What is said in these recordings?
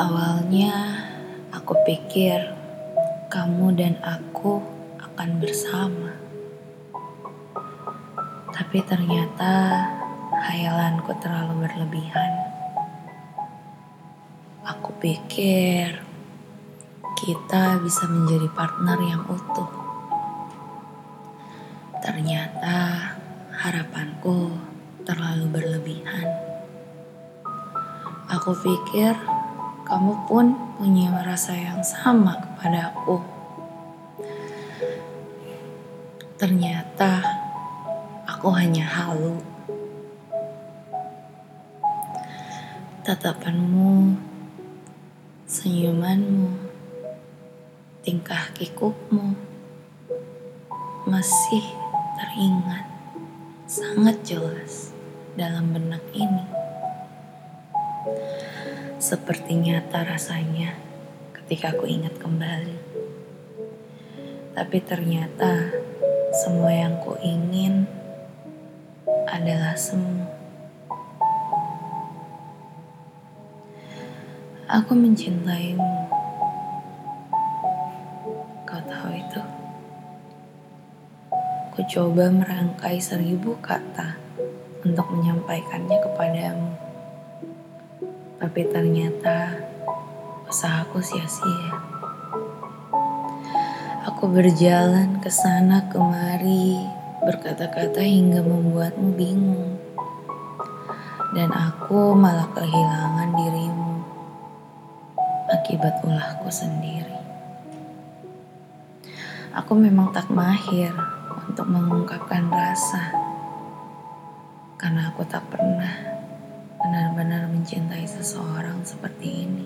Awalnya aku pikir kamu dan aku akan bersama. Tapi ternyata hayalanku terlalu berlebihan. Aku pikir kita bisa menjadi partner yang utuh. Ternyata harapanku terlalu berlebihan. Aku pikir kamu pun punya rasa yang sama kepada aku. Ternyata aku hanya halu. Tatapanmu, senyumanmu, tingkah kikukmu masih teringat sangat jelas dalam benak ini. Seperti nyata rasanya ketika aku ingat kembali. Tapi ternyata semua yang ku ingin adalah semu. Aku mencintaimu. Kau tahu itu? Ku coba merangkai seribu kata untuk menyampaikannya kepadamu. Tapi ternyata usahaku sia-sia. Aku berjalan ke sana kemari, berkata-kata hingga membuatmu bingung. Dan aku malah kehilangan dirimu akibat ulahku sendiri. Aku memang tak mahir untuk mengungkapkan rasa, karena aku tak pernah benar-benar mencintai seseorang seperti ini.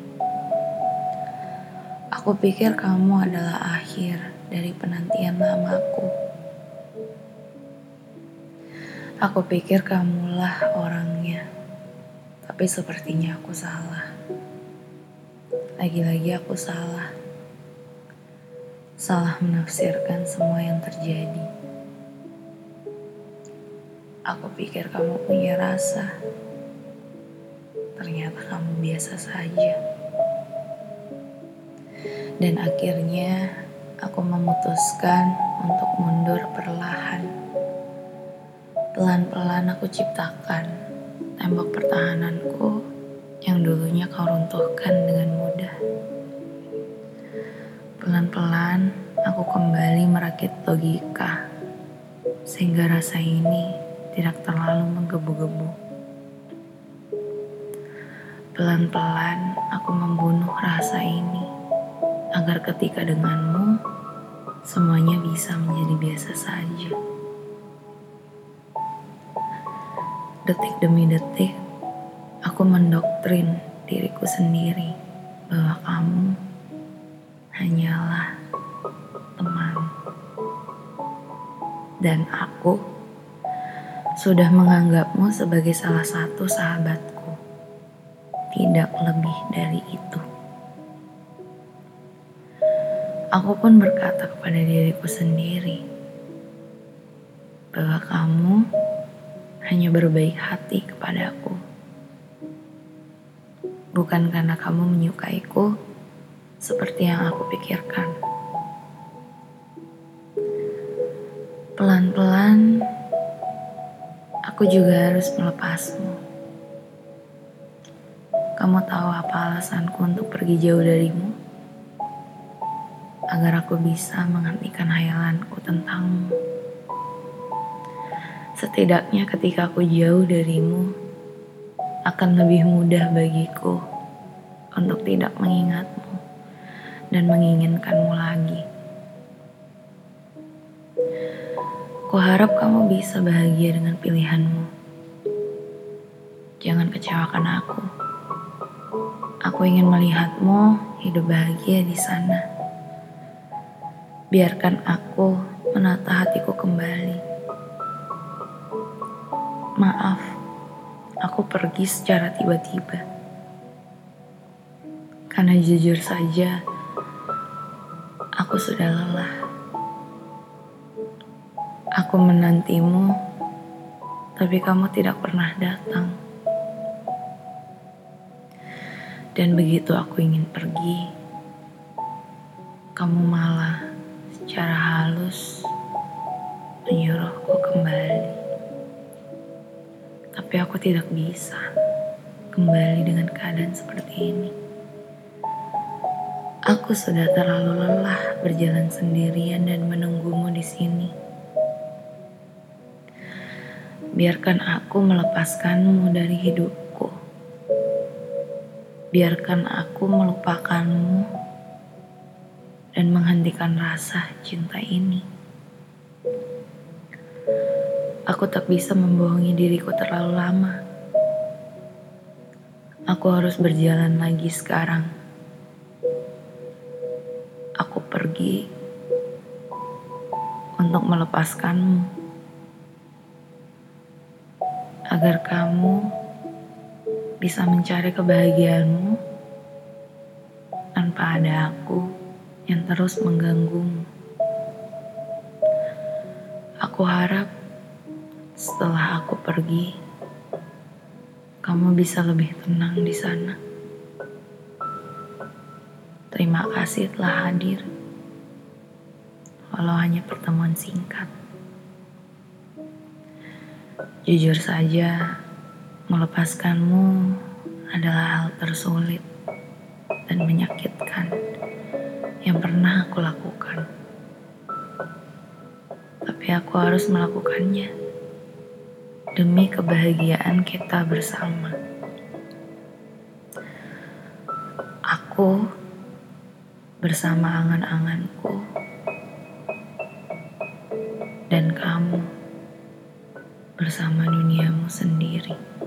Aku pikir kamu adalah akhir dari penantian lamaku. Aku pikir kamulah orangnya, tapi sepertinya aku salah. Lagi-lagi aku salah. Salah menafsirkan semua yang terjadi. Aku pikir kamu punya rasa ternyata kamu biasa saja. Dan akhirnya aku memutuskan untuk mundur perlahan. Pelan-pelan aku ciptakan tembok pertahananku yang dulunya kau runtuhkan dengan mudah. Pelan-pelan aku kembali merakit logika sehingga rasa ini tidak terlalu menggebu-gebu. Pelan-pelan aku membunuh rasa ini agar ketika denganmu semuanya bisa menjadi biasa saja. Detik demi detik aku mendoktrin diriku sendiri bahwa kamu hanyalah teman. Dan aku sudah menganggapmu sebagai salah satu sahabatku tidak lebih dari itu. Aku pun berkata kepada diriku sendiri bahwa kamu hanya berbaik hati kepadaku. Bukan karena kamu menyukaiku seperti yang aku pikirkan. Pelan-pelan, aku juga harus melepasmu. Kamu tahu apa alasanku untuk pergi jauh darimu? Agar aku bisa menghentikan hayalanku tentangmu. Setidaknya ketika aku jauh darimu, akan lebih mudah bagiku untuk tidak mengingatmu dan menginginkanmu lagi. Kuharap kamu bisa bahagia dengan pilihanmu. Jangan kecewakan aku. Aku ingin melihatmu hidup bahagia di sana. Biarkan aku menata hatiku kembali. Maaf, aku pergi secara tiba-tiba. Karena jujur saja, aku sudah lelah. Aku menantimu, tapi kamu tidak pernah datang. Dan begitu aku ingin pergi, kamu malah secara halus menyuruhku kembali. Tapi aku tidak bisa kembali dengan keadaan seperti ini. Aku sudah terlalu lelah berjalan sendirian dan menunggumu di sini. Biarkan aku melepaskanmu dari hidupku. Biarkan aku melupakanmu dan menghentikan rasa cinta ini. Aku tak bisa membohongi diriku terlalu lama. Aku harus berjalan lagi sekarang. Aku pergi untuk melepaskanmu agar kamu bisa mencari kebahagiaanmu tanpa ada aku yang terus mengganggumu. Aku harap setelah aku pergi, kamu bisa lebih tenang di sana. Terima kasih telah hadir, walau hanya pertemuan singkat. Jujur saja, melepaskanmu adalah hal tersulit dan menyakitkan yang pernah aku lakukan. Tapi aku harus melakukannya demi kebahagiaan kita bersama. Aku bersama angan-anganku dan kamu bersama duniamu sendiri.